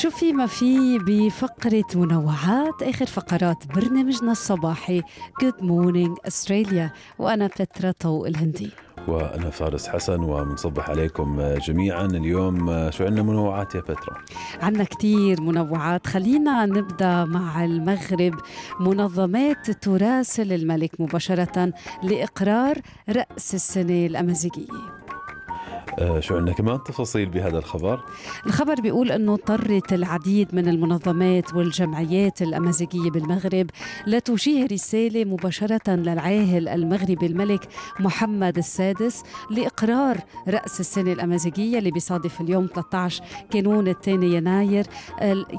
شو في ما في بفقرة منوعات آخر فقرات برنامجنا الصباحي Good Morning Australia وأنا بترا طوق الهندي. وأنا فارس حسن ومنصبح عليكم جميعا اليوم. شو عندنا منوعات يا بترا؟ عندنا كتير منوعات. خلينا نبدأ مع المغرب. منظمات تراسل الملك مباشرة لإقرار رأس السنة الأمازيغية. آه، شو عندنا كمان تفاصيل بهذا الخبر؟ الخبر بيقول إنه اضطرت العديد من المنظمات والجمعيات الأمازيغية بالمغرب لتوجيه رسالة مباشرة للعاهل المغربي الملك محمد السادس لإقرار رأس السنة الأمازيغية اللي بيصادف اليوم 13 كانون الثاني يناير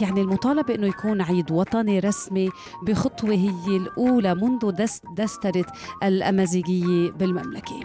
يعني المطالبة إنه يكون عيد وطني رسمي بخطوة هي الأولى منذ دست دسترة الأمازيغية بالمملكة.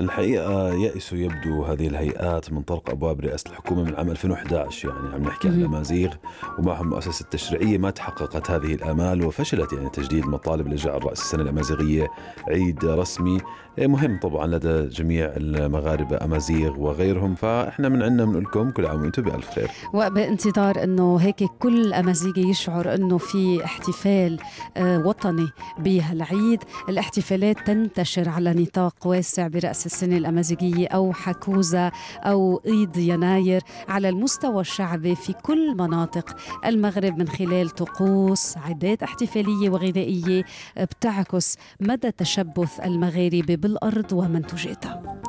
الحقيقة يأسوا يبدو هذه الهيئات من طرق أبواب رئاسة الحكومة من عام 2011 يعني عم نحكي عن الامازيغ ومعهم المؤسسه التشريعيه ما تحققت هذه الآمال وفشلت يعني تجديد مطالب لجعل راس السنة الامازيغيه عيد رسمي. إيه، مهم طبعا لدى جميع المغاربة أمازيغ وغيرهم فإحنا من عندنا بنقول لكم كل عام وأنتم بألف خير. وبانتظار إنه هيك كل أمازيغي يشعر إنه في احتفال آه، وطني بهالعيد. الاحتفالات تنتشر على نطاق واسع برأس السنة الأمازيغية أو حكوزة أو عيد يناير على المستوى الشعبي في كل مناطق المغرب من خلال طقوس عادات احتفالية وغذائية بتعكس مدى تشبث المغاربة بالأرض ومنتوجاتها.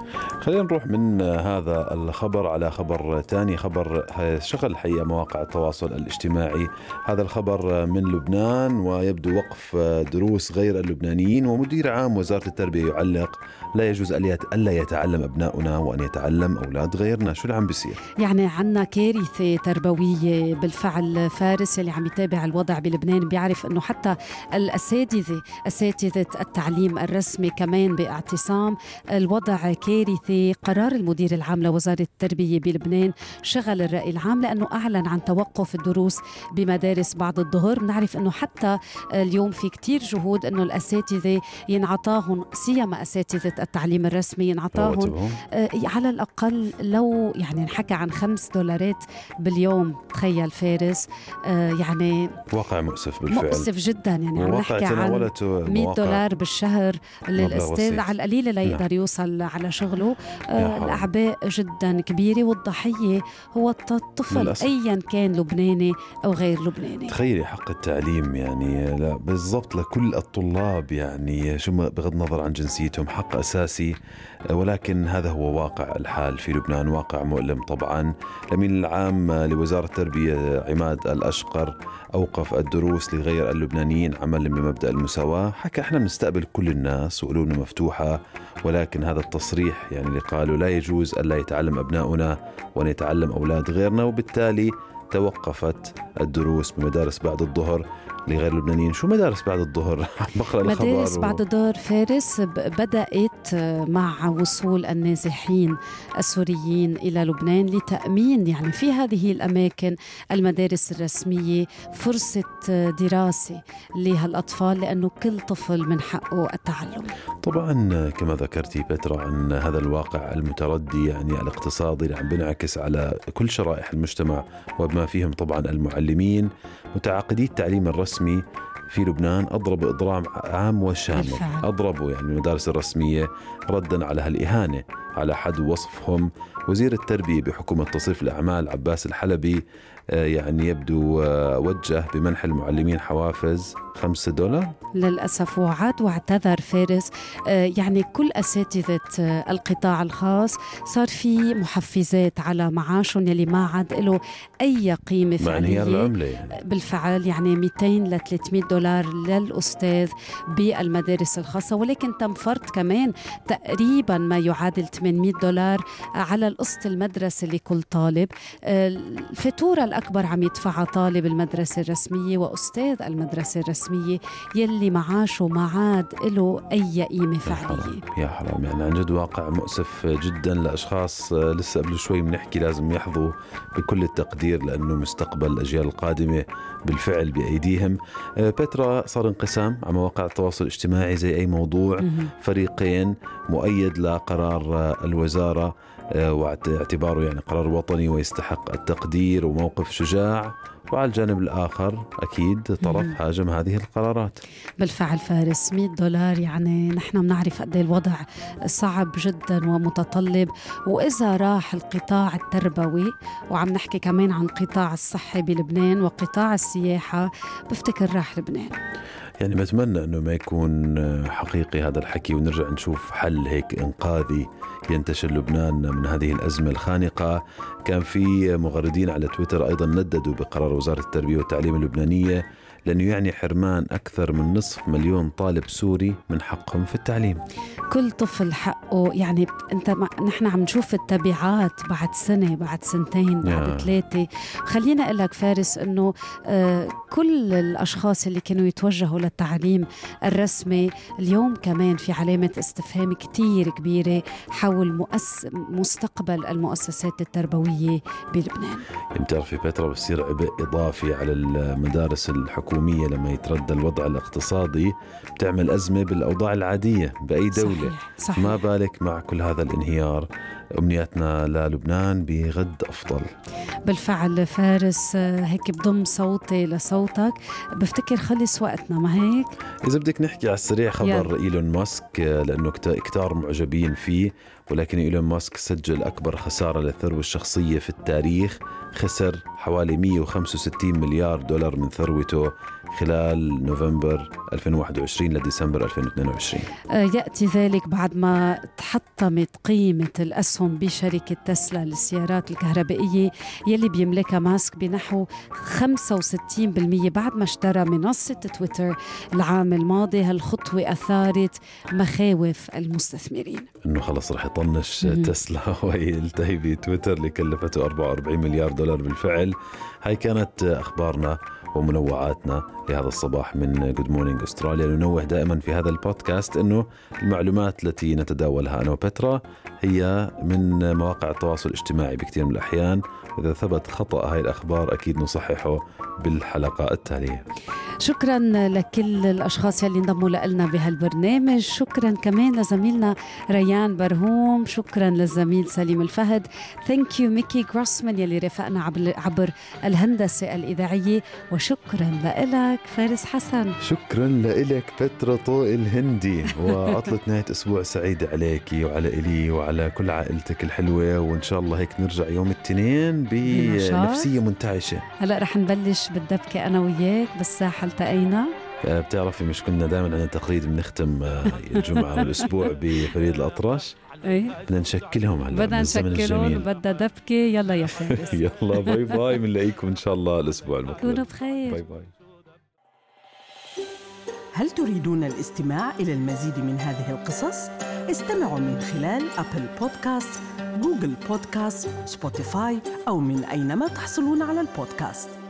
خلينا نروح من هذا الخبر على خبر ثاني خبر شغل الحقيقة مواقع التواصل الاجتماعي. هذا الخبر من لبنان ويبدو وقف دروس غير اللبنانيين ومدير عام وزارة التربية يعلق لا يجوز ألا يتعلم أبناؤنا وأن يتعلم أولاد غيرنا. شو اللي عم بيصير؟ يعني عنا كارثة تربوية بالفعل فارس اللي عم يتابع الوضع بلبنان بيعرف أنه حتى الأساتذة أساتذة التعليم الرسمي كمان باعتصام. الوضع كارثي قرار المدير العام لوزارة التربية بلبنان شغل الرأي العام لأنه أعلن عن توقف الدروس بمدارس بعد الظهر. بنعرف أنه حتى اليوم في كتير جهود أنه الأساتذة ينعطاهم سيما أساتذة التعليم الرسمي ينعطاهم آه على الأقل لو يعني نحكى عن خمس دولارات باليوم. تخيل فارس آه يعني واقع مؤسف بالفعل. مؤسف جدا. يعني عم نحكي عن 100 دولار بالشهر للأستاذ. على القليلة ليقدر نعم. يوصل على شغله. الأعباء جدا كبيرة والضحية هو الطفل أيا كان لبناني أو غير لبناني. تخيلي حق التعليم يعني بالضبط لكل الطلاب يعني شو بغض النظر عن جنسيتهم حق أساسي. ولكن هذا هو واقع الحال في لبنان واقع مؤلم طبعا. الأمين العام لوزارة التربية عماد الأشقر أوقف الدروس لغير اللبنانيين عملا بمبدأ المساواة. حكى إحنا بنستقبل كل الناس وقلوبنا مفتوحة ولكن هذا التصريح يعني اللي قالوا لا يجوز ألا يتعلم أبناؤنا وأن يتعلم أولاد غيرنا وبالتالي توقفت الدروس بمدارس بعد الظهر لغير اللبنانيين شو مدارس بعد الظهر بقرأ مدارس. بعد الظهر فارس بدأت مع وصول النازحين السوريين إلى لبنان لتأمين يعني في هذه الأماكن المدارس الرسمية فرصة دراسة لهالأطفال لأنه كل طفل من حقه التعلم. طبعا كما ذكرتي بترا عن هذا الواقع المتردي يعني الاقتصادي اللي عم بينعكس على كل شرائح المجتمع وبما فيهم طبعا المعلمين متعاقدي التعليم الرسمي في لبنان أضربوا إضرام عام وشامل. أضربوا يعني المدارس الرسمية ردا على هالإهانة على حد وصفهم وزير التربية بحكومة تصريف الأعمال عباس الحلبي آه، يعني يبدو آه، وجه بمنح المعلمين حوافز خمسة دولار. للأسف وعد واعتذر فارس. آه، يعني كل أساتذة القطاع الخاص صار في محفزات على معاشهم يلي ما عاد له أي قيمة فعلية. العملة. يعني. بالفعل يعني 200 ل 300 دولار للأستاذ بالمدارس الخاصة ولكن تم فرض كمان تقريبا ما يعادل 800 دولار على قصة المدرسة لكل طالب. الفاتورة الأكبر عم يدفعها طالب المدرسة الرسمية وأستاذ المدرسة الرسمية يلي معاشه ما عاد له أي قيمة فعلية. يا حرام. يعني عن جد واقع مؤسف جدا لأشخاص لسه قبل شوي بنحكي لازم يحظوا بكل التقدير لأنه مستقبل الأجيال القادمة بالفعل بأيديهم. بترا صار انقسام على مواقع التواصل الاجتماعي زي أي موضوع. فريقين مؤيد لقرار الوزارة آه، واعتباره يعني قرار وطني ويستحق التقدير وموقف شجاع. وعلى الجانب الآخر أكيد طرف هاجم هذه القرارات. بالفعل فارس 100 دولار يعني نحن بنعرف قد إيه الوضع صعب جدا ومتطلب. وإذا راح القطاع التربوي وعم نحكي كمان عن قطاع الصحي بلبنان وقطاع السياحة بفتكر راح لبنان. يعني بتمنى إنه ما يكون حقيقي هذا الحكي ونرجع نشوف حل هيك إنقاذي ينتشر لبنان من هذه الأزمة الخانقة. كان في مغردين على تويتر أيضا نددوا بقرار وزارة التربية والتعليم اللبنانية لأنه يعني حرمان أكثر من نصف مليون طالب سوري من حقهم في التعليم. كل طفل حقه يعني أنت نحن عم نشوف التبعات بعد سنة بعد سنتين بعد yeah. ثلاثة. خلينا أقول لك فارس أنه آه كل الأشخاص اللي كانوا يتوجهوا للتعليم الرسمي اليوم كمان في علامة استفهام كتير كبيرة حول مؤس مستقبل المؤسسات التربوية بلبنان. بتعرفي بترا بصير عبء إضافي على المدارس الحكومية. الحكومية لما يتردى الوضع الاقتصادي بتعمل أزمة بالأوضاع العادية بأي دولة صحيح. صحيح. ما بالك مع كل هذا الانهيار أمنياتنا للبنان بغد أفضل بالفعل فارس هيك بضم صوتي لصوتك بفتكر خلص وقتنا ما هيك إذا بدك نحكي على السريع خبر يلا. إيلون ماسك لأنه كتار معجبين فيه ولكن إيلون ماسك سجل أكبر خسارة للثروة الشخصية في التاريخ خسر حوالي 165 مليار دولار من ثروته خلال نوفمبر 2021 لديسمبر 2022 آه، يأتي ذلك بعد ما تحطمت قيمة الأسهم بشركة تسلا للسيارات الكهربائية يلي بيملكها ماسك بنحو 65% بعد ما اشترى منصة تويتر العام الماضي. هالخطوة أثارت مخاوف المستثمرين. أنه خلص رح يطنش تسلا ويلتهي بتويتر اللي كلفته 44 مليار دولار بالفعل. هاي كانت أخبارنا ومنوعاتنا لهذا الصباح من Good Morning Australia ننوه دائما في هذا البودكاست إنه المعلومات التي نتداولها أنا وبترا هي من مواقع التواصل الاجتماعي بكثير من الأحيان. وإذا ثبت خطأ هاي الأخبار أكيد نصححه بالحلقة التالية. شكرا لكل الأشخاص يلي انضموا لنا بهالبرنامج. شكرا كمان لزميلنا ريان برهوم. شكرا للزميل سليم الفهد. thank you ميكي جروسمان يلي رافقنا عبر الهندسة الإذاعية. وشكرا لك فارس حسن. شكرا لك بترا طوق الهندي. وعطلة نهاية أسبوع سعيدة عليكي وعلى إلي وعلى كل عائلتك الحلوة. وإن شاء الله هيك نرجع يوم الاثنين بنفسية منتعشة. هلأ رح نبلش بالدبكة أنا وياك بالساحة التقينا؟ آه، بتعرفي مش كنا دائما عندنا تقليد بنختم آه، الجمعة والأسبوع بفريد الأطرش إيه؟ بدنا نشكلهم هلا بدنا نشكلهم بدها دبكة يلا يا فارس. يلا bye bye بنلاقيكم إن شاء الله الأسبوع المقبل. كونوا بخير bye bye. هل تريدون الاستماع إلى المزيد من هذه القصص؟ استمعوا من خلال Apple Podcasts، Google Podcasts، Spotify أو من أينما تحصلون على البودكاست.